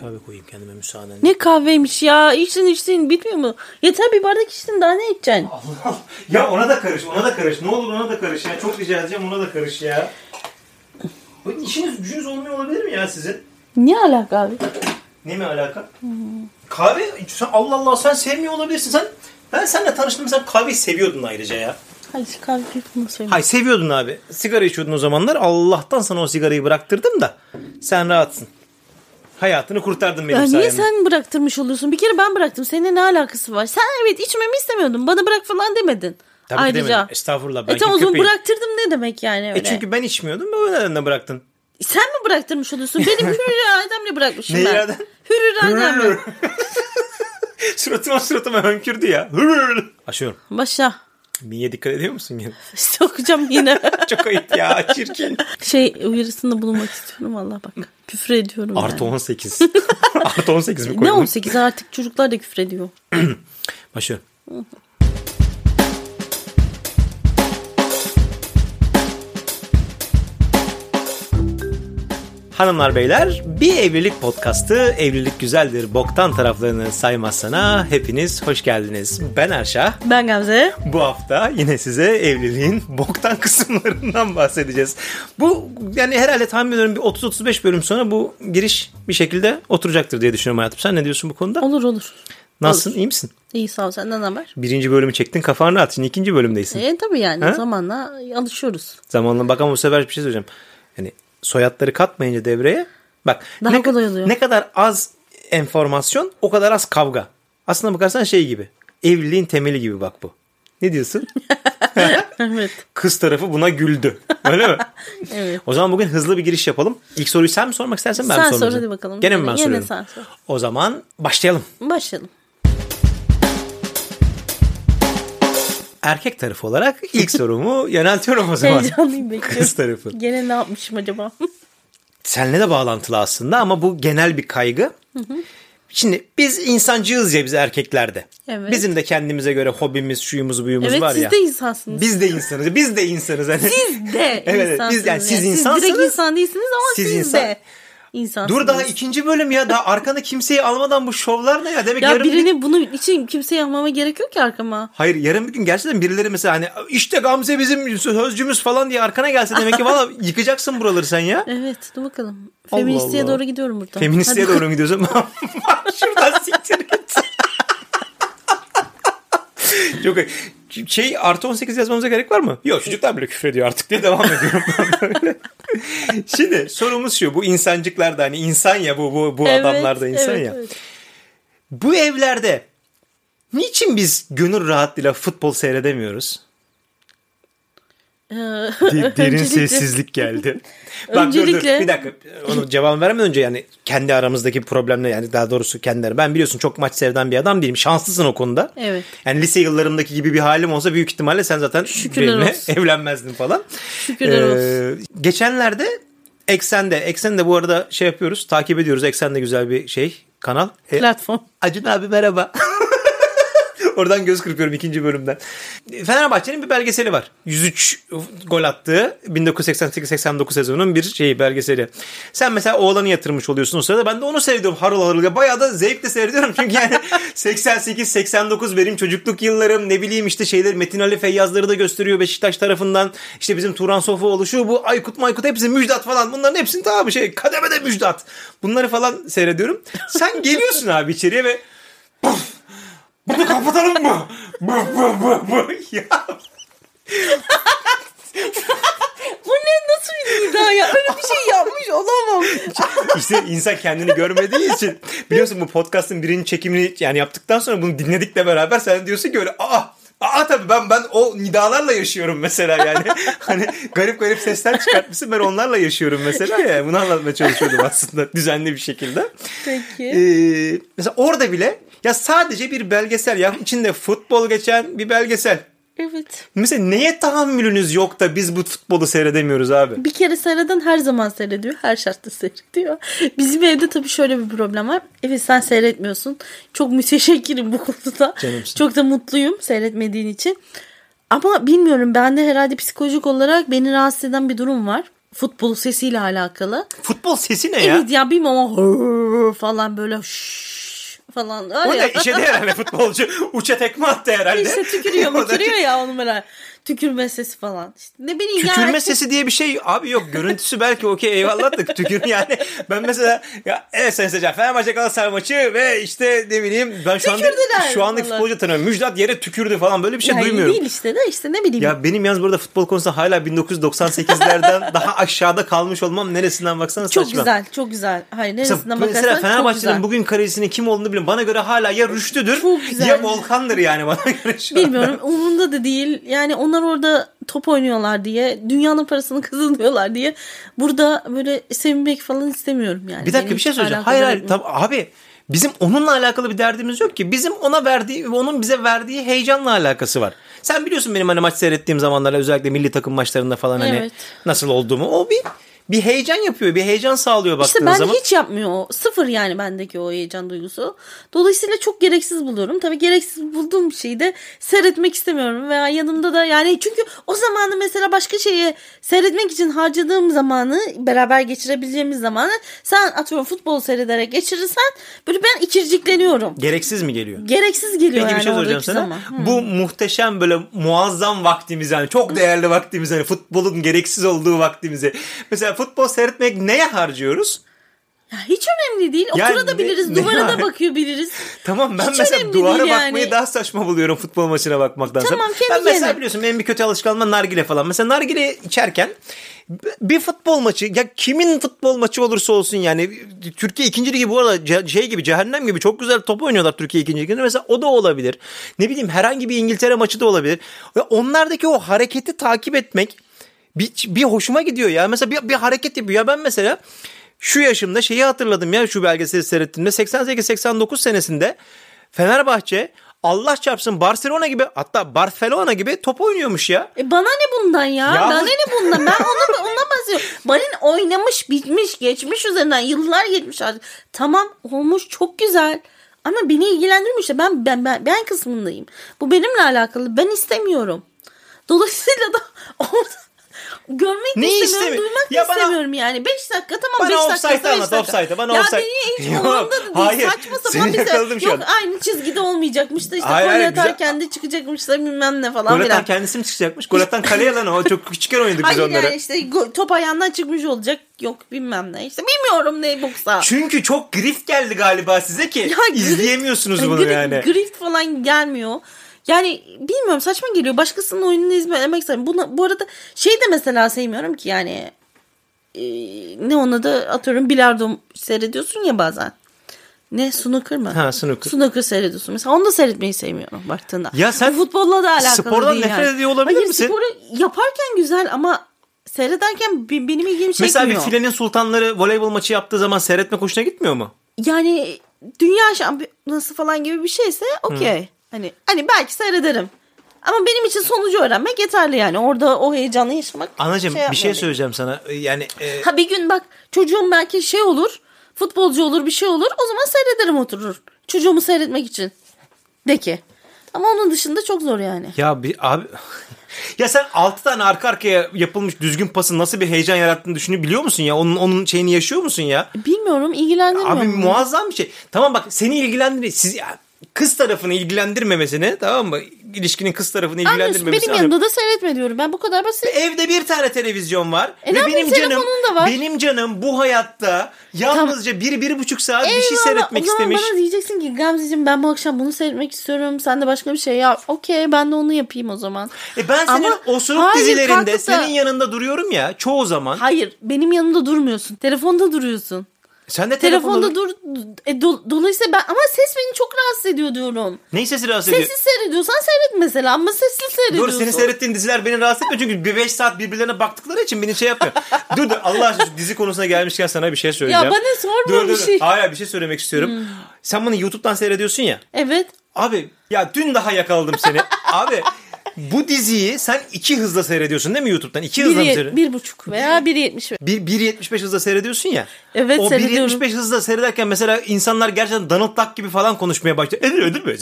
kahve koyayım kendime müsaadenle. Ne kahveymiş ya. İçtin içtin bitmiyor mu? Yeter bir bardak içtin daha ne içeceksin? Allah Allah. Ya ona da karış, ona da karış. Ne olur ona da karış ya. Çok rica edeceğim ona da karış ya. Bu işiniz gücünüz olmuyor olabilir mi ya sizin? Ne alaka abi? Ne mi alaka? Kahve, sen Allah Allah sen sevmiyor olabilirsin. Sen ben seninle tanıştığımda sen kahveyi seviyordun ayrıca ya. Hadi kahve yapma söyle. Hay seviyordun abi. Sigara içiyordun o zamanlar. Allah'tan sana o sigarayı bıraktırdım da sen rahatsın. Hayatını kurtardın benim Ya niye sayemde. sen bıraktırmış oluyorsun? Bir kere ben bıraktım. Seninle ne alakası var? Sen evet içmemi istemiyordun. Bana bırak falan demedin. Tabii Ayrıca. demedim. Estağfurullah. Ben E tamam o zaman bıraktırdım ne demek yani öyle? E çünkü ben içmiyordum. O nedenle bıraktın. Sen mi bıraktırmış oluyorsun? Benim hür irademle bırakmışım Ne ben. iraden? Hür irademle. suratıma suratıma hönkürdü ya. Hırr. Aşıyorum. Başla. Miye dikkat ediyor musun yine? Sokacağım yine. Çok ayıp ya çirkin. şey uyarısında bulunmak istiyorum valla bak. Küfür ediyorum Artı yani. 18. Artı 18 mi Ne koydun? 18 artık çocuklar da küfür ediyor. Başlıyorum. Hanımlar beyler bir evlilik podcastı evlilik güzeldir boktan taraflarını saymazsana hepiniz hoş geldiniz. Ben Erşah. Ben Gamze. Bu hafta yine size evliliğin boktan kısımlarından bahsedeceğiz. Bu yani herhalde tahmin ediyorum bir 30-35 bölüm sonra bu giriş bir şekilde oturacaktır diye düşünüyorum hayatım. Sen ne diyorsun bu konuda? Olur olur. Nasılsın iyi misin? İyi sağ ol senden haber? Birinci bölümü çektin kafanı at. Şimdi ikinci bölümdeysin. E tabii yani Ha? zamanla alışıyoruz. Zamanla bak ama bu sefer bir şey söyleyeceğim. Yani soyadları katmayınca devreye bak Daha ne, kolay oluyor. ne kadar az enformasyon o kadar az kavga. Aslına bakarsan şey gibi. Evliliğin temeli gibi bak bu. Ne diyorsun? evet. Kız tarafı buna güldü. Öyle mi? Evet. O zaman bugün hızlı bir giriş yapalım. İlk soruyu sen mi sormak istersen ben mi Sen sormak sor hadi bakalım. Gene mi ben Yine soruyorum? sen sor. O zaman başlayalım. Başlayalım. Erkek tarafı olarak ilk sorumu yöneltiyorum o zaman. Heyecanlıyım bekliyorum. Kız tarafı. Gene ne yapmışım acaba? Seninle de bağlantılı aslında ama bu genel bir kaygı. Şimdi biz insancığız ya biz erkeklerde. Evet. Bizim de kendimize göre hobimiz, şuyumuz, buyumuz evet var siz ya. de insansınız. Biz de insanız. Biz de insanız. Hani. Siz de Evet, insansınız. biz- yani siz Siz insansınız, direkt insan değilsiniz ama siz siz, insan- de insansınız. Dur daha ikinci bölüm ya. Daha arkana kimseyi almadan bu şovlar ne ya? Demek Ya yarın bir- birini bunun için kimseye almama gerek yok ki arkama. Hayır yarın bir gün gerçekten birileri mesela hani işte Gamze bizim sözcümüz falan diye arkana gelse demek ki valla yıkacaksın buraları sen ya. Evet dur bakalım. Allah Feministliğe Allah. doğru gidiyorum burada. Feministliğe Hadi. doğru gidiyorsun? Şuradan siktir git. Çok şey artı 18 yazmamıza gerek var mı? Yok çocuklar bile küfür ediyor artık diye devam ediyorum. Şimdi sorumuz şu bu insancıklar da hani insan ya bu bu, bu Evet, adamlar da insan evet, ya. evet. Bu evlerde niçin biz gönül rahatlığıyla futbol seyredemiyoruz? Ee, De- derin öncelikle- sessizlik geldi. Bak dur dur Öncelikle- bir dakika. Onu cevap vermeden önce yani kendi aramızdaki problemle yani daha doğrusu kendileri. Ben biliyorsun çok maç sevden bir adam değilim. Şanslısın o konuda. Evet. Yani lise yıllarımdaki gibi bir halim olsa büyük ihtimalle sen zaten Şükürler benimle olsun. evlenmezdin falan. Şükürler olsun. Ee, geçenlerde Eksen'de, Eksen'de bu arada şey yapıyoruz, takip ediyoruz. Eksen'de güzel bir şey, kanal. E, Platform. Acun abi merhaba. Oradan göz kırpıyorum ikinci bölümden. Fenerbahçe'nin bir belgeseli var. 103 gol attığı 1988-89 sezonunun bir şeyi belgeseli. Sen mesela oğlanı yatırmış oluyorsun o sırada. Ben de onu seyrediyorum harıl harıl. Ya Bayağı da zevkle seyrediyorum. Çünkü yani 88-89 benim çocukluk yıllarım. Ne bileyim işte şeyler Metin Ali Feyyazları da gösteriyor Beşiktaş tarafından. İşte bizim Turan Sofuoğlu şu bu Aykut Maykut hepsi Müjdat falan. Bunların hepsini tamam şey kademede Müjdat. Bunları falan seyrediyorum. Sen geliyorsun abi içeriye ve bunu kapatalım mı? Bu, bu, bu, bu. Ya Bu ne nasıl bir iddia ya? Öyle bir şey yapmış olamam. işte insan kendini görmediği için biliyorsun bu podcast'ın birinci çekimini yani yaptıktan sonra bunu dinledikle beraber sen diyorsun ki öyle aa Aa tabii ben ben o nidalarla yaşıyorum mesela yani. hani garip garip sesler çıkartmışsın ben onlarla yaşıyorum mesela ya. Bunu anlatmaya çalışıyordum aslında düzenli bir şekilde. Peki. Ee, mesela orada bile ya sadece bir belgesel ya içinde futbol geçen bir belgesel. Evet. Mesela neye tahammülünüz yok da biz bu futbolu seyredemiyoruz abi? Bir kere seyreden her zaman seyrediyor. Her şartta seyrediyor. Bizim evde tabii şöyle bir problem var. Evet sen seyretmiyorsun. Çok müteşekkirim bu konuda. Canımsın. Çok da mutluyum seyretmediğin için. Ama bilmiyorum bende herhalde psikolojik olarak beni rahatsız eden bir durum var. futbol sesiyle alakalı. Futbol sesi ne ya? Evet ya bilmiyorum ama falan böyle şşş falan. Var O ne işe de herhalde futbolcu. Uça tekme attı herhalde. İşte tükürüyor mükürüyor ya onu böyle. Tükürme sesi falan. İşte ne bileyim Tükürme yani. sesi diye bir şey abi yok. Görüntüsü belki okey eyvallah da tükür yani. Ben mesela ya evet Sayın Seçer Fenerbahçe Galatasaray maçı ve işte ne bileyim ben şu anda Tükürdüler şu andaki vallahi. futbolcu tanıyorum. Müjdat yere tükürdü falan böyle bir şey Yani duymuyorum. değil işte de işte ne bileyim. Ya benim yalnız burada futbol konusunda hala 1998'lerden daha aşağıda kalmış olmam neresinden baksana çok saçma. güzel çok güzel. Hayır Mesela, neresinden mesela bakarsan çok Fenerbahçe'nin bugün kalecinin kim olduğunu bilmiyorum. Bana göre hala ya Rüştü'dür Çok ya Volkan'dır yani bana göre şu anda. Bilmiyorum umurumda da değil. Yani onlar orada top oynuyorlar diye, dünyanın parasını kazanıyorlar diye burada böyle sevinmek falan istemiyorum yani. Bir dakika Benim bir şey söyleyeceğim. Hayır hayır tam, abi bizim onunla alakalı bir derdimiz yok ki. Bizim ona verdiği onun bize verdiği heyecanla alakası var. Sen biliyorsun benim hani maç seyrettiğim zamanlarda özellikle milli takım maçlarında falan hani Evet. nasıl olduğumu. O bir bir heyecan yapıyor. Bir heyecan sağlıyor baktığın İşte ben zaman. hiç yapmıyor o. Sıfır yani bendeki o heyecan duygusu. Dolayısıyla çok gereksiz buluyorum. Tabii gereksiz bulduğum şeyi de seyretmek istemiyorum. Veya yanımda da yani çünkü o zamanı mesela başka şeyi seyretmek için harcadığım zamanı beraber geçirebileceğimiz zamanı sen atıyorum futbol seyrederek geçirirsen böyle ben ikircikleniyorum. Gereksiz mi geliyor? Gereksiz geliyor Peki yani bir şey soracağım sana. zaman. Hı. Bu muhteşem böyle muazzam vaktimiz yani çok değerli vaktimiz yani futbolun gereksiz olduğu vaktimizi. Mesela futbol seyretmek neye harcıyoruz? Ya hiç önemli değil. Yani Oturabiliriz, ne- duvara ne- da bakıyor biliriz. Tamam ben Hiç mesela duvara değil bakmayı yani. daha saçma buluyorum futbol maçına bakmaktansa. Tamam, kendi Ben mesela kendine. biliyorsun benim bir kötü alışkanlığım nargile falan. Mesela nargile içerken bir futbol maçı ya kimin futbol maçı olursa olsun yani Türkiye ikinci ligi bu arada şey gibi cehennem gibi çok güzel top oynuyorlar Türkiye ikinci liginde. Mesela o da olabilir. Ne bileyim herhangi bir İngiltere maçı da olabilir. Onlardaki o hareketi takip etmek bir, bir hoşuma gidiyor ya. Mesela bir, bir hareket yapıyor. Ya ben mesela şu yaşımda şeyi hatırladım ya şu belgeseli seyrettiğimde 88-89 senesinde Fenerbahçe Allah çarpsın Barcelona gibi hatta Barcelona gibi top oynuyormuş ya. E bana ne bundan ya? Ya bana bu- ne bundan? Ben onu ondan bahsediyorum. Balin oynamış, bitmiş, geçmiş üzerinden yıllar geçmiş artık. Tamam olmuş çok güzel. Ama beni ilgilendirmiyor işte. Ben ben ben, ben kısmındayım. Bu benimle alakalı. Ben istemiyorum. Dolayısıyla da orada görmek Neyi istemiyorum, istemi- duymak Ya bana- istemiyorum yani. 5 dakika tamam Bana 5 dakika. offside'ı beş anlat, offside'ı, bana ya offside- hiç umurumda değil. hayır. Saçma sapan yakaladım şey. şu Yok an. aynı çizgide olmayacakmış da işte Hayır, gol hayır, atarken güzel. de çıkacakmış da bilmem ne falan Gol atan kendisi mi çıkacakmış? Gol atan kaleye lan o. Çok küçükken oynadık biz Hayır onları. yani işte top ayağından çıkmış olacak. Yok bilmem ne. İşte bilmiyorum ne boksa. Çünkü çok grift geldi galiba size ki Ya grift- izleyemiyorsunuz bunu yani. Grift falan gelmiyor. Yani bilmiyorum saçma geliyor. Başkasının oyununu izlemek istemiyorum. Buna, bu arada şey de mesela sevmiyorum ki yani e, ne ona da atıyorum bilardo seyrediyorsun ya bazen. Ne snooker mı? Ha, snooker. Snooker seyrediyorsun. Mesela onu da seyretmeyi sevmiyorum baktığında. Ya sen Bu futbolla da alakalı spordan değil nefret yani. ediyor olabilir Hayır, misin? sporu yaparken güzel ama seyrederken be- benim ilgimi çekmiyor. Mesela bir filenin sultanları voleybol maçı yaptığı zaman seyretmek hoşuna gitmiyor mu? yani dünya şampiyonası falan gibi bir şeyse okey. Hani hani belki seyrederim. Ama benim için sonucu öğrenmek yeterli yani. Orada o heyecanı yaşamak. Anacığım bir şey yapmıyor beni. söyleyeceğim sana. Yani e, Ha bir gün bak çocuğum belki şey olur. Futbolcu olur bir şey olur. O zaman seyrederim oturur. Çocuğumu seyretmek için. De ki. Ama onun dışında çok zor yani. ya bir abi ya sen 6 tane arka arkaya yapılmış düzgün pasın nasıl bir heyecan yarattığını düşünüyor biliyor musun ya? Onun onun şeyini yaşıyor musun ya? Bilmiyorum ilgilendirmiyor. Abi mu? muazzam bir şey. Tamam bak seni ilgilendir siz ya, kız tarafını ilgilendirmemesini tamam mı? İlişkinin kız tarafını Anlıyorsun ilgilendirmemesini benim yanımda da seyretme diyorum. Ben bu kadar basit. Evde bir tane televizyon var. E ne ve yapayım, benim canım telefonun da var. benim canım bu hayatta yalnızca bir, bir buçuk saat bir şey Eyvallah, seyretmek o zaman istemiş. bana diyeceksin ki Gamzeciğim ben bu akşam bunu seyretmek istiyorum. Sen de başka bir şey yap. Okey ben de onu yapayım o zaman. E ben senin Ama osuruk hayır, dizilerinde kalkıp da- senin yanında duruyorum ya çoğu zaman. Hayır benim yanımda durmuyorsun. Telefonda duruyorsun. Sen de Telefonda telefonda dur. E, do- dolayısıyla ben ama ses beni çok rahatsız ediyor diyorum. Neyi sesi rahatsız ediyor? Sessiz seyrediyorsan seyret mesela ama Doğru seyrediyorsun. senin seyrettiğin diziler beni rahatsız etmiyor çünkü bir 5 saat birbirlerine baktıkları için beni şey yapmıyor. dur dur Allah aşkına dizi konusuna gelmişken sana bir şey söyleyeceğim. Ya bana sorma dur, bir dur, dur. şey. Hmm. Hayır bir şey söylemek istiyorum. Sen bunu YouTube'dan seyrediyorsun ya. Evet. Abi ya dün daha yakaladım seni. Abi bu diziyi sen iki hızla seyrediyorsun değil mi YouTube'dan? İki hızla mı seyrediyorsun? bir buçuk veya 1.70. Bir, 1.75 hızla seyrediyorsun ya. Evet, O seyrediyorum. 1.75 hızla seyrederken mesela insanlar gerçekten Donald Duck gibi falan konuşmaya başlıyor. Ödül ödül mü?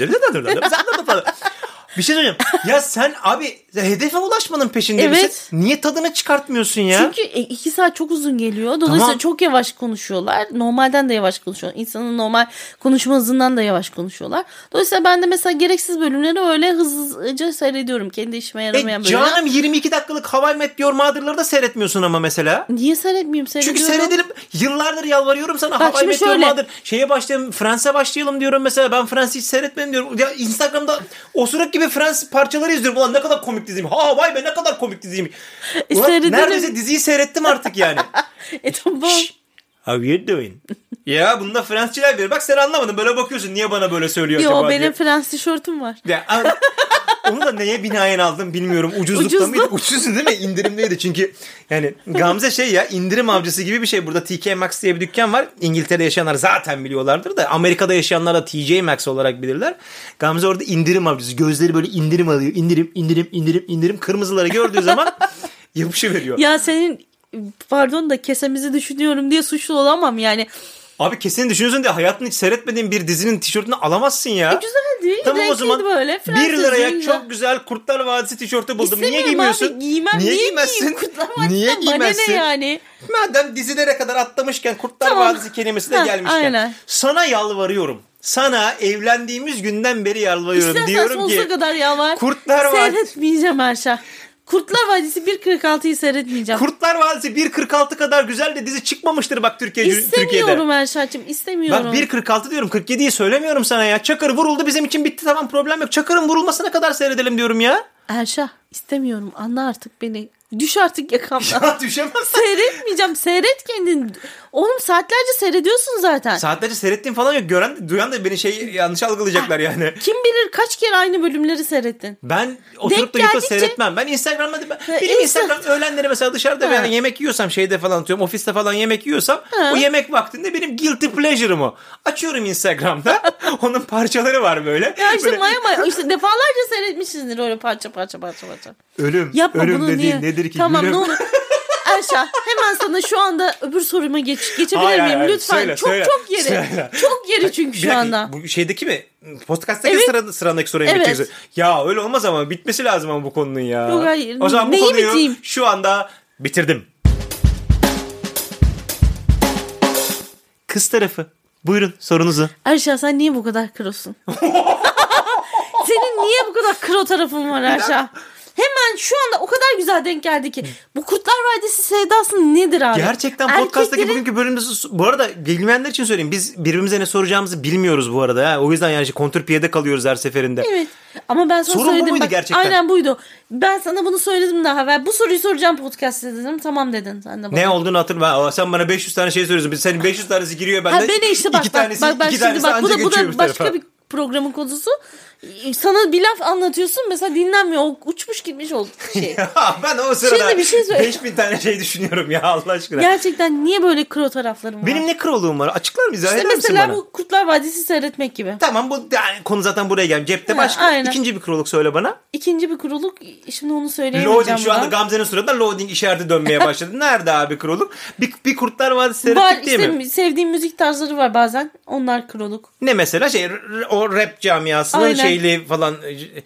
Bir şey söyleyeceğim. ya sen abi hedefe ulaşmanın peşinde Evet. misin? Niye tadını çıkartmıyorsun ya? Çünkü e, iki saat çok uzun geliyor. Dolayısıyla Tamam. çok yavaş konuşuyorlar. Normalden de yavaş konuşuyorlar. İnsanın normal konuşma hızından da yavaş konuşuyorlar. Dolayısıyla ben de mesela gereksiz bölümleri öyle hızlıca seyrediyorum. Kendi işime yaramayan E, bölümler. canım 22 dakikalık Hawaii Met Your Mother'ları da seyretmiyorsun ama mesela. Niye seyretmeyeyim? Çünkü seyredelim. Yıllardır yalvarıyorum sana Bak Hawaii Met Your. Mother. Şeye başlayalım. Friends'e başlayalım diyorum mesela. Ben Friends'i hiç seyretmedim diyorum. Ya Instagram'da osuruk gibi Friends parçaları izliyorum. Ulan ne kadar komik diziyim. Ha vay be ne kadar komik diziyim. E, Ulan seyredelim. neredeyse diziyi seyrettim artık yani. E tamam. How you doing? ya bunda Fransızcalar bilir. Bak sen anlamadın. Böyle bakıyorsun. Niye bana böyle söylüyor Yo acaba benim diye. Frans tişörtüm var. Ya, onu da neye binaen aldım bilmiyorum. Ucuzlukta Ucuzlu. mıydı? Ucuzdu değil mi? İndirimdeydi. Çünkü yani Gamze şey ya indirim avcısı gibi bir şey. Burada TK Maxx diye bir dükkan var. İngiltere'de yaşayanlar zaten biliyorlardır da Amerika'da yaşayanlar da TJ Maxx olarak bilirler. Gamze orada indirim avcısı. Gözleri böyle indirim alıyor. İndirim, indirim, indirim, indirim. Kırmızıları gördüğü zaman yapışı veriyor. Ya senin pardon da kesemizi düşünüyorum diye suçlu olamam yani. Abi kesin düşünüyorsun diye hayatını hiç seyretmediğin bir dizinin tişörtünü alamazsın ya. Güzeldi. Tamam o zaman böyle. 1 liraya Fransız çok güzel Kurtlar Vadisi tişörtü buldum. Niye giymiyorsun? Abi, giymem. Niye, Niye, giymezsin? Kurtlar Vadisi'nden Niye giymezsin? ne yani? Madem dizilere kadar atlamışken Kurtlar Tamam. Vadisi kelimesi de Ha, gelmişken. aynen. Sana yalvarıyorum. Sana evlendiğimiz günden beri yalvarıyorum. İstersen Diyorum sonsuza ki kadar yalvar. Kurtlar Vadisi Seyretmeyeceğim Erşah. Kurtlar Vadisi 1.46'yı seyretmeyeceğim. Kurtlar Vadisi 1.46 kadar güzel de dizi çıkmamıştır bak Türkiye Türkiye'de. İstemiyorum Erşah'cığım istemiyorum. Bak 1.46 diyorum 47'yi söylemiyorum sana ya. Çakır vuruldu bizim için bitti tamam problem yok. Çakır'ın vurulmasına kadar seyredelim diyorum ya. Erşah istemiyorum anla artık beni. Düş artık yakamdan. Ya düşemez. Seyretmeyeceğim. Seyret kendin. Oğlum saatlerce seyrediyorsun zaten. Saatlerce seyrettiğim falan yok. Gören, duyan da beni şey yanlış algılayacaklar yani. Kim bilir kaç kere aynı bölümleri seyrettin. Ben oturup da geldikçe- seyretmem. Ben Instagram'da ben, benim Insta- Instagram öğlenleri mesela dışarıda Ha. yani yemek yiyorsam şeyde falan atıyorum ofiste falan yemek yiyorsam Ha. o yemek vaktinde benim guilty pleasure'ım o. Açıyorum Instagram'da. Onun parçaları var böyle. Ya işte Böyle maya maya işte defalarca seyretmişsindir öyle parça parça parça parça. ölüm. Yapma ölüm bunu dediğin niye? Nedir ki? Tamam Gülüm. ne olur. Erşah hemen sana şu anda öbür soruma geç geçebilir Hayır, miyim hayır, lütfen? söyle, çok söyle, çok yeri. söyle. Çok yeri çünkü şu anda. Bu şeydeki mi? Podcast'taki Evet. sıra, sırandaki soruya Evet. geçeceksin? Ya öyle olmaz ama bitmesi lazım ama bu konunun ya. Yok, hayır. O zaman bu Neyi konuyu biteyim? şu anda bitirdim. Kız tarafı. Buyurun sorunuzu. Erşah sen niye bu kadar krosun? Senin niye bu kadar kro tarafın var Erşah? Hemen şu anda o kadar güzel denk geldi ki. Bu Kurtlar Vadisi sevdası nedir abi? Gerçekten podcast'taki Erkeklerin- bugünkü bölümde bu arada bilmeyenler için söyleyeyim. Biz birbirimize ne soracağımızı bilmiyoruz bu arada. Ha. O yüzden yani kontrpiyede kalıyoruz her seferinde. Evet. Ama ben sana Sorun bu söyledim. muydu bak, gerçekten? Aynen buydu. Ben sana bunu söyledim daha evvel. Bu soruyu soracağım podcast'te dedim. Tamam dedin sen de bana. Ne olduğunu hatırlamıyorum. Sen bana 500 tane şey söylüyorsun. Senin 500 tanesi giriyor bende. Ha beni işte bak iki bak tanesi, bak, bak iki şimdi tanesi bak bu da, bu da başka bir programın konusu. Sana bir laf anlatıyorsun mesela dinlenmiyor. O uçmuş gitmiş o şey. Ben o sırada Şimdi bir şey söyle- 5000 tane şey düşünüyorum ya Allah aşkına. Gerçekten niye böyle kro taraflarım var? Benim ne kralığım var? Açıklar mısın? işte eder mesela bu Kurtlar Vadisi seyretmek gibi. Tamam bu yani konu zaten buraya geldi. Cepte Ha, başka. aynen. İkinci bir krallık söyle bana. İkinci bir kuruluk şimdi onu söyleyemeyeceğim. Loading şu anda. Gamze'nin suratında loading işareti dönmeye başladı. Nerede abi krallık? Bir, bir Kurtlar Vadisi seyrettik Var değil işte mi? sevdiğim müzik tarzları var bazen. Onlar kroluk. Ne mesela şey o rap camiasının Aynen. şeyli falan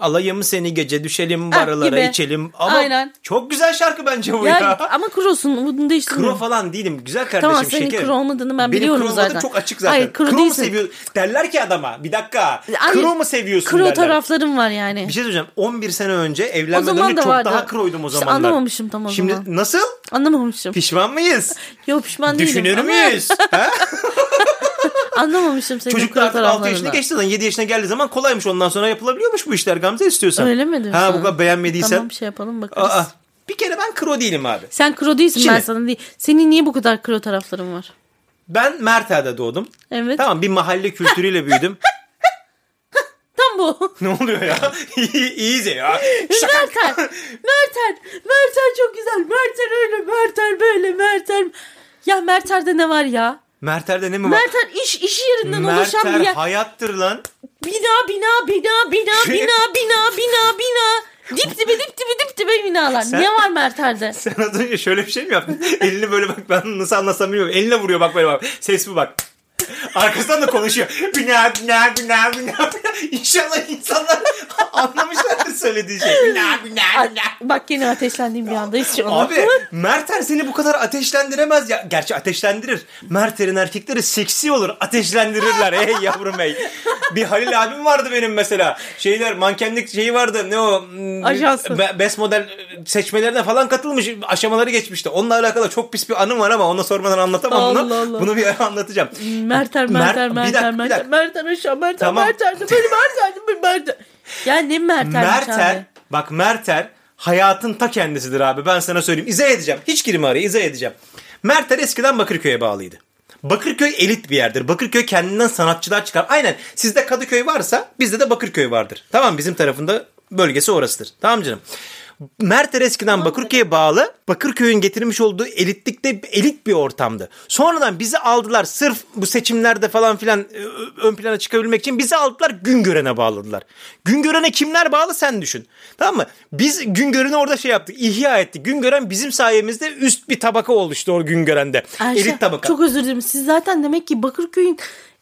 alayım seni gece düşelim baralara gibi. içelim. Ama Aynen. çok güzel şarkı bence bu Ya, ya. ama krosun bunu Kro değiştirmiyorum. falan değilim. Güzel kardeşim Tamam senin şekerim. kro olmadığını ben Benim biliyorum kro zaten. çok açık zaten. Hayır kro, kro mu seviyor? Derler ki adama bir dakika. Hayır, kro mu seviyorsun Kro derler. taraflarım var yani. Bir şey söyleyeceğim. 11 sene önce evlenmeden önce çok vardı. daha kroydum o İşte zamanlar. anlamamışım tam o Şimdi zaman. nasıl? Anlamamışım. Pişman mıyız? Yok pişman değilim. Düşünür müyüz? Anlamamışım senin Çocuklar artık 6 yaşına taraflarını. geçti zaman 7 yaşına geldiği zaman kolaymış ondan sonra yapılabiliyormuş bu işler Gamze istiyorsan. Öyle mi diyorsun? Ha bu kadar beğenmediysen. Tamam bir şey yapalım bakarız. Aa, bir kere ben kro değilim abi. Sen kro değilsin Şimdi- ben sana değil. Senin niye bu kadar kro tarafların var? Ben Mertel'de doğdum. Evet. Tamam bir mahalle kültürüyle büyüdüm. Tam bu. ne oluyor ya? İyice ya. Mertel. Mertel. Mertel çok güzel. Mertel öyle. Mertel böyle. Mertel. Ya Mertel'de ne var ya? Mertel'de ne mi var? Mertel iş iş yerinden oluşan bir yer. hayattır lan. Bina bina bina bina bina bina bina bina. Dip dibe dip dibe dip dibe binalar. Sen- Ne var Mertel'de? Sen az önce şöyle bir şey mi yaptın? Elini böyle bak ben nasıl anlasam bilmiyorum. Eline vuruyor bak böyle bak. Ses bu bak. Arkasından da konuşuyor. Bina bina bina bina. İnşallah insanlar anlamışlardır söylediği şey. Bina bina bina. Bak yine ateşlendiğim bir andayız şu an. Abi Merter seni bu kadar ateşlendiremez ya. Gerçi ateşlendirir. Merter'in erkekleri seksi olur. Ateşlendirirler. Ey yavrum ey. Bir Halil abim vardı benim mesela. Şeyler mankenlik şeyi vardı. Ne o? Hmm, Ajansı. be- Best model seçmelerine falan katılmış. Aşamaları geçmişti. Onunla alakalı çok pis bir anım var ama ona sormadan anlatamam Allah bunu. Allah. Bunu bir ara anlatacağım. Merter, Mer- Merter, bir Merter, dakika, bir Merter, dakika. Merter aşağı, Merter, Tamam. Merter, böyle Merter, böyle Merter. Ya ne Merter, abi? bak Merter hayatın ta kendisidir abi. Ben sana söyleyeyim. İzah edeceğim. Hiç girme araya izah edeceğim. Merter eskiden Bakırköy'e bağlıydı. Bakırköy elit bir yerdir. Bakırköy kendinden sanatçılar çıkar. Aynen sizde Kadıköy varsa bizde de Bakırköy vardır. Tamam bizim tarafında bölgesi orasıdır. Tamam canım. Merter eskiden Bakırköy'e bağlı. Bakırköy'ün getirmiş olduğu elitlikte elit bir ortamdı. Sonradan bizi aldılar sırf bu seçimlerde falan filan e, ön plana çıkabilmek için bizi aldılar Güngören'e bağladılar. Güngören'e kimler bağlı sen düşün. Tamam mı? Biz Güngören'i orada şey yaptık. ihya ettik. Güngören bizim sayemizde üst bir tabaka oluştu o Güngören'de. Ayşe, elit tabaka. Çok özür dilerim. Siz zaten demek ki Bakırköy'ün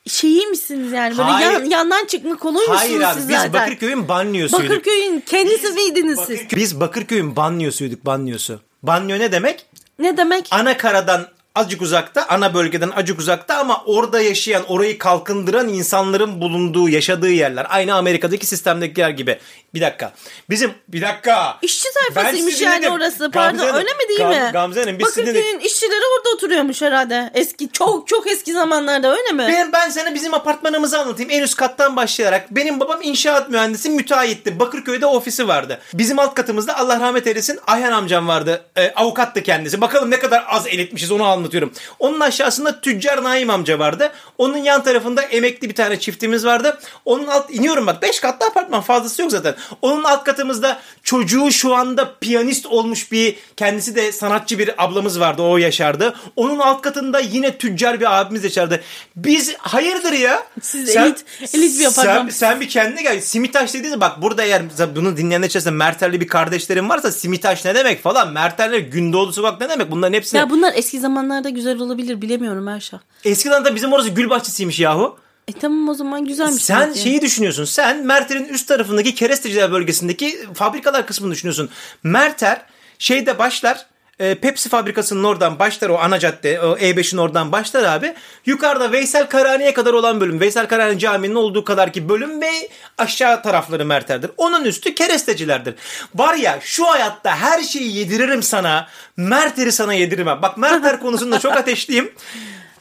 şeyi misiniz yani? Böyle Hayır. yan, yandan çıkma konuymuşsunuz Hayır abi siz biz zaten. Bakırköy'ün banyosuyduk. Bakırköy'ün kendisi miydiniz siz? Bakırköy- Biz Bakırköy'ün banyosuyduk banyosu. Banyo ne demek? Ne demek? Ana karadan azıcık uzakta, ana bölgeden azıcık uzakta ama orada yaşayan, orayı kalkındıran insanların bulunduğu, yaşadığı yerler. Aynı Amerika'daki sistemdekiler gibi. Bir dakika. Bizim, bir dakika. İşçi sayfasıymış yani dinledim. orası. Pardon Gamze öyle mi değil Gam- mi? Gamze Hanım, biz. Bakırköy'ün işçileri orada oturuyormuş herhalde. Eski çok çok eski zamanlarda öyle mi? Ben, ben sana bizim apartmanımızı anlatayım. En üst kattan başlayarak. Benim babam inşaat mühendisi, müteahhitti. Bakırköy'de ofisi vardı. Bizim alt katımızda Allah rahmet eylesin Ayhan amcam vardı. E, avukattı kendisi. Bakalım ne kadar az elitmişiz onu anlatıyorum. Onun aşağısında tüccar Naim amca vardı. Onun yan tarafında emekli bir tane çiftimiz vardı. Onun alt iniyorum bak 5 katlı apartman fazlası yok zaten. Onun alt katımızda çocuğu şu anda piyanist olmuş bir kendisi de sanatçı bir ablamız vardı. O yaşardı. Onun alt katında yine tüccar bir abimiz yaşardı. Biz hayırdır ya? Siz elit- elit bir apartman. Sen, sen bir kendine gel. Simitaş dediğiniz bak burada eğer bunu dinleyenler içerisinde Merterli bir kardeşlerim varsa Simitaş ne demek falan. Merterli Gündoğdu Sokak ne demek? Bunların hepsini. Ya bunlar eski zamanlarda güzel olabilir bilemiyorum Erşah. Eskiden de bizim orası gül bahçesiymiş yahu. E tamam o zaman güzelmiş. Sen demek ki. şeyi düşünüyorsun. Sen Merter'in üst tarafındaki keresteciler bölgesindeki fabrikalar kısmını düşünüyorsun. Merter şeyde başlar. e, Pepsi fabrikasının oradan başlar o ana cadde o E5'in oradan başlar abi. Yukarıda Veysel Karani'ye kadar olan bölüm. Veysel Karani Camii'nin olduğu kadar ki bölüm ve aşağı tarafları Merter'dir. Onun üstü kerestecilerdir. Var ya şu hayatta her şeyi yediririm sana. Merter'i sana yedirmem. Bak Merter konusunda çok ateşliyim.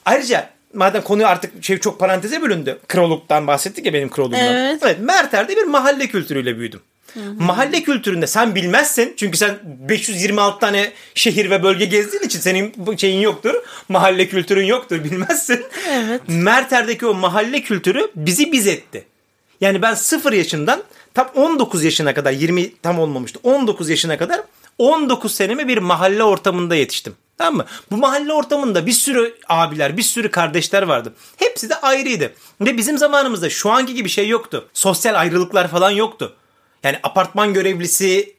Ayrıca madem konu artık şey çok paranteze bölündü. Kroluktan bahsettik ya benim kroluğumdan. Evet. Evet Merter'de bir mahalle kültürüyle büyüdüm. Mahalle kültüründe sen bilmezsin çünkü sen 526 tane şehir ve bölge gezdiğin için senin şeyin yoktur. Mahalle kültürün yoktur bilmezsin. Evet. Merter'deki o mahalle kültürü bizi biz etti. Yani ben 0 yaşından tam 19 yaşına kadar 20 tam olmamıştı. 19 yaşına kadar 19 senemi bir mahalle ortamında yetiştim. Tamam mı? Bu mahalle ortamında bir sürü abiler, bir sürü kardeşler vardı. Hepsi de ayrıydı. Ve bizim zamanımızda şu anki gibi şey yoktu. Sosyal ayrılıklar falan yoktu. Yani apartman görevlisi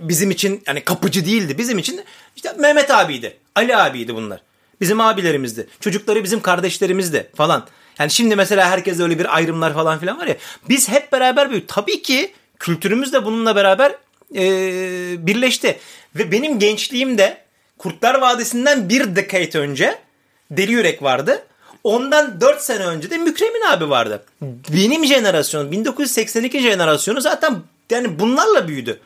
bizim için yani kapıcı değildi. Bizim için işte Mehmet abiydi. Ali abiydi bunlar. Bizim abilerimizdi. Çocukları bizim kardeşlerimizdi falan. Yani şimdi mesela herkes öyle bir ayrımlar falan filan var ya. Biz hep beraber büyüdük. Tabii ki kültürümüz de bununla beraber e, birleşti. Ve benim gençliğimde Kurtlar Vadisi'nden bir decade önce Deli Yürek vardı. Ondan 4 sene önce de Mükremin abi vardı. Benim jenerasyon 1982 jenerasyonu zaten yani bunlarla büyüdü.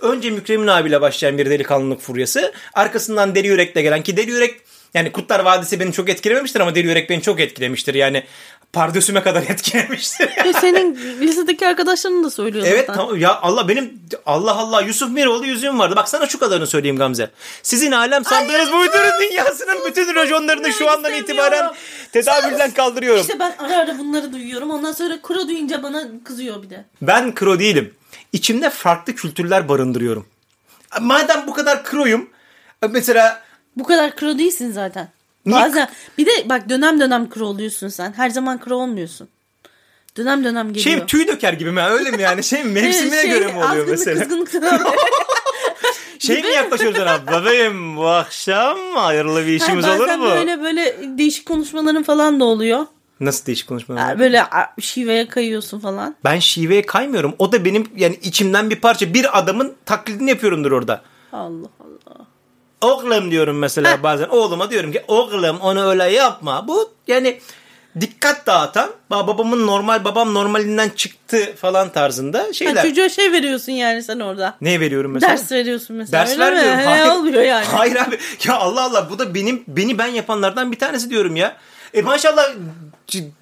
Önce Mükremin abiyle başlayan bir delikanlılık furyası. Arkasından Deli Yürek'le gelen ki Deli Yürek yani Kurtlar Vadisi beni çok etkilememiştir ama Deli Yürek beni çok etkilemiştir. Yani pardösüme kadar etkilemiştir. E senin lisedeki arkadaşların da söylüyor Evet zaten. tamam ya Allah benim Allah Allah Yusuf Miroğlu yüzüğüm vardı. Bak sana şu kadarını söyleyeyim Gamze. Sizin alem sandığınız bu uydurun dünyasının bütün rajonlarını şu andan itibaren tedavülden kaldırıyorum. İşte ben ara ara bunları duyuyorum. Ondan sonra kuro duyunca bana kızıyor bir de. Ben kro değilim. İçimde farklı kültürler barındırıyorum. Madem bu kadar kroyum mesela Bu kadar kro değilsin zaten. Bazen bir de bak dönem dönem kro oluyorsun sen. Her zaman kro olmuyorsun. Dönem dönem geliyor. şeyim tüy döker gibi mi öyle mi yani şey mi mevsimine Şey, göre mi oluyor azgınlık, mesela? kızgınlık. Şey mi yaklaşıyoruz sana bebeğim bu akşam hayırlı bir işimiz Ha, olur mu? böyle böyle değişik konuşmaların falan da oluyor. Nasıl değişik konuşmalar? Yani böyle şiveye kayıyorsun falan. Ben şiveye kaymıyorum. O da benim yani içimden bir parça. Bir adamın taklidini yapıyorumdur orada. Allah Allah. Oğlum diyorum mesela Heh. bazen. Oğluma diyorum ki oğlum onu öyle yapma. Bu yani dikkat dağıtan ba- babamın normal babam normalinden çıktı falan tarzında Ha, şeyler. çocuğa şey veriyorsun yani sen orada. Ne veriyorum mesela? Ders veriyorsun mesela. Ders vermiyorum. Ne Hayır. oluyor yani? Hayır abi. Ya Allah Allah bu da benim beni ben yapanlardan bir tanesi diyorum ya. E maşallah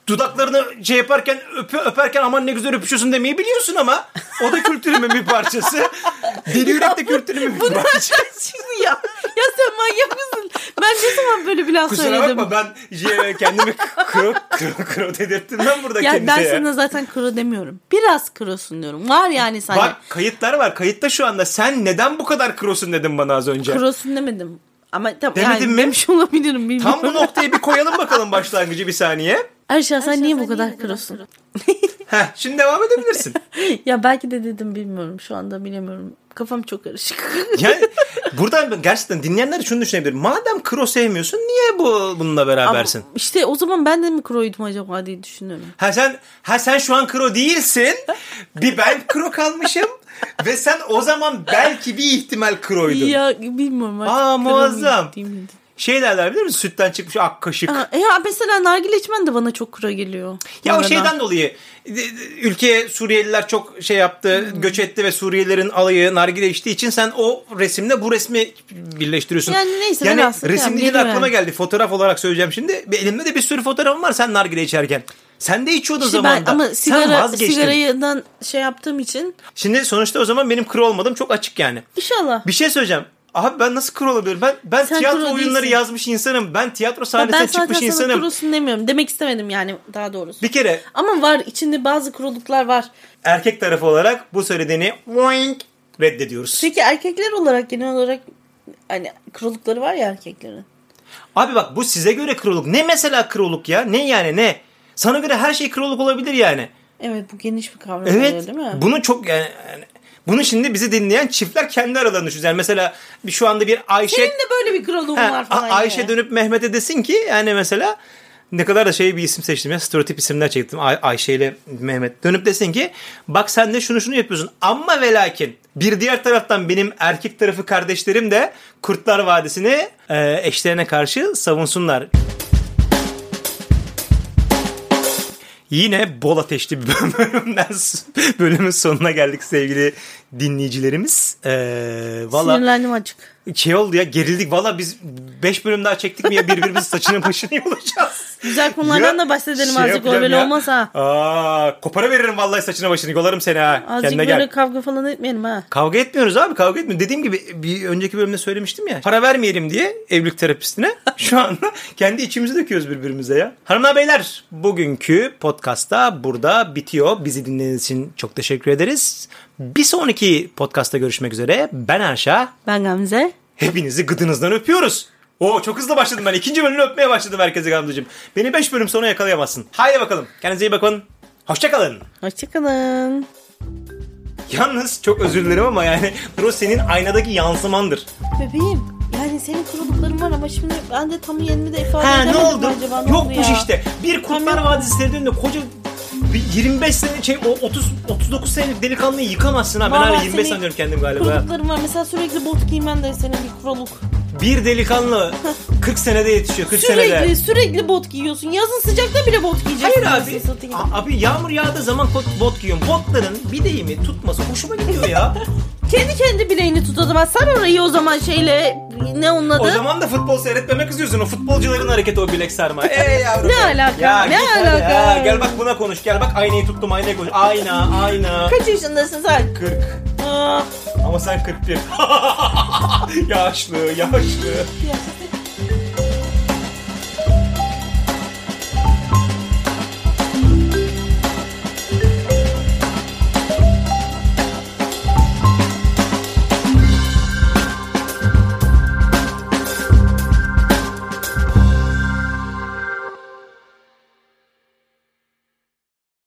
dudaklarını şey yaparken öpe, öperken aman ne güzel öpüşüyorsun demeyi biliyorsun ama o da kültürümün bir parçası. Deli yürek de kültürümün bir parçası. çıktı ya? Ya sen manyak mısın? Ben ne zaman böyle bir laf Kusura söyledim? bakma ben şey, kendimi kro kro kro dedirttim ben burada Ya kendisine. ben ya. sana zaten kro demiyorum. Biraz krosun diyorum. Var yani sana. Bak kayıtlar var. Kayıtta şu anda. Sen neden bu kadar krosun dedin bana az önce. Krosun demedim. Ama tam Demedin yani mi? demiş olabilirim bilmiyorum. Tam bu noktayı bir koyalım bakalım başlangıcı bir saniye. Ayşe sen niye bu kadar krosun? Heh, şimdi devam edebilirsin. ya belki de dedim bilmiyorum. Şu anda bilemiyorum. Kafam çok karışık. Yani buradan gerçekten dinleyenler şunu düşünebilir. Madem kro sevmiyorsun niye bu bununla berabersin? Ama işte o zaman ben de mi kroydum acaba diye düşünüyorum. Ha sen ha sen şu an kro değilsin. Bir ben kro kalmışım ve sen o zaman belki bir ihtimal kroydun. Ya bilmiyorum. Aa, muazzam. değil? Şey derler biliyor musun? Sütten çıkmış ak kaşık. Aa, e mesela nargile içmen de bana çok kro geliyor. Ya o Arada. şeyden dolayı e, ülkeye Suriyeliler çok şey yaptı, göç etti ve Suriyelilerin alayı nargile içtiği için sen o resimle bu resmi birleştiriyorsun. Yani neyse, Yani resim kelam, deyince aklıma yani. geldi. Fotoğraf olarak söyleyeceğim şimdi. Elimde de bir sürü fotoğrafım var sen nargile içerken. Sen de içiyordun İşte ben zamanında. ama sen sigara vazgeçtin. sigaradan şey yaptığım için Şimdi sonuçta o zaman benim kro olmadım çok açık yani. inşallah. Bir şey söyleyeceğim. Abi ben nasıl kro olabilirim? Ben ben Sen tiyatro oyunları değilsin. yazmış insanım. Ben tiyatro ben sahnesine zaten çıkmış insanım. krosun demiyorum. Demek istemedim yani daha doğrusu. Bir kere Ama var içinde bazı kroluklar var. erkek tarafı olarak bu söylediğini boing reddediyoruz. Peki erkekler olarak genel olarak hani krolukları var ya erkeklerin. Abi bak bu size göre kroluk. Ne mesela kroluk ya? Ne yani ne? Sana göre her şey kroluk olabilir yani. Evet bu geniş bir kavram Evet. oluyor değil mi? Bunu çok yani, yani bunu şimdi bizi dinleyen çiftler kendi aralarında düşünüyor. Yani mesela şu anda bir Ayşe Senin de böyle bir Ha, var falan. Ayşe yani. dönüp Mehmet'e desin ki yani mesela ne kadar da şey bir isim seçtim ya stereotip isimler çektim Ay- Ayşe ile Mehmet dönüp desin ki bak sen de şunu şunu yapıyorsun ama ve lakin bir diğer taraftan benim erkek tarafı kardeşlerim de Kurtlar Vadisi'ni e, eşlerine karşı savunsunlar. Yine bol ateşli bir bölümden bölümün sonuna geldik sevgili dinleyicilerimiz. Ee, valla Sinirlendim açık. Şey oldu ya gerildik. Valla biz 5 bölüm daha çektik mi ya birbirimizin saçını başını yolacağız. Güzel konulardan Ya, da bahsedelim şey azıcık öyle ya. olmaz ha. Aa, kopara veririm vallahi saçına başını yolarım seni ha. Azıcık Kendine böyle gel. kavga falan etmeyelim ha. Kavga etmiyoruz abi kavga etmiyoruz. Dediğim gibi bir önceki bölümde söylemiştim ya. Para vermeyelim diye evlilik terapistine. Şu anda kendi içimizi döküyoruz birbirimize ya. Hanımlar beyler bugünkü podcast'ta burada bitiyor. Bizi dinlediğiniz için çok teşekkür ederiz. Bir sonraki podcast'ta görüşmek üzere. Ben Erşa. Ben Gamze. Hepinizi gıdınızdan öpüyoruz. Oo çok hızlı başladım ben. İkinci bölümü öpmeye başladım herkese Gamze'cim. Beni 5 bölüm sonra yakalayamazsın. Haydi bakalım. Kendinize iyi bakın. Hoşçakalın. Hoşçakalın. Yalnız çok özür dilerim ama yani o senin aynadaki yansımandır. Bebeğim yani senin kurulukların var ama şimdi ben de tam yerini de ifade Ha ne edemedim oldu? acaba ne oldu Yokmuş ya? işte. Bir Kurtlar Vadisi da koca bir 25 sene şey o 30 39 senelik delikanlıyı yıkamazsın ha. Ben hala 25 senin sanıyorum kendim galiba. Kurulukların var mesela sürekli bot giymen de senin bir kuruluk. Bir delikanlı 40 senede yetişiyor 40 Sürekli senede. sürekli bot giyiyorsun. Yazın sıcakta bile bot giyeceksin. Hayır abi. satayım. Abi yağmur yağdığı zaman bot giyiyorum. Botların bileğimi tutması hoşuma gidiyor ya. Kendi kendi bileğini tut o zaman. Sar orayı o zaman şeyle ne onun adı? o zaman da futbol seyretmeme kızıyorsun. O futbolcuların hareketi o bilek sarma. Ey yavrum. Ne alaka? Ya Ne git hadi alaka? ya. Gel bak buna konuş. Gel bak aynayı tuttum aynaya konuş. Ayna ayna. Kaç yaşındasın sen? 40. Aa, Ama sen 41. yaşlı yaşlı. ya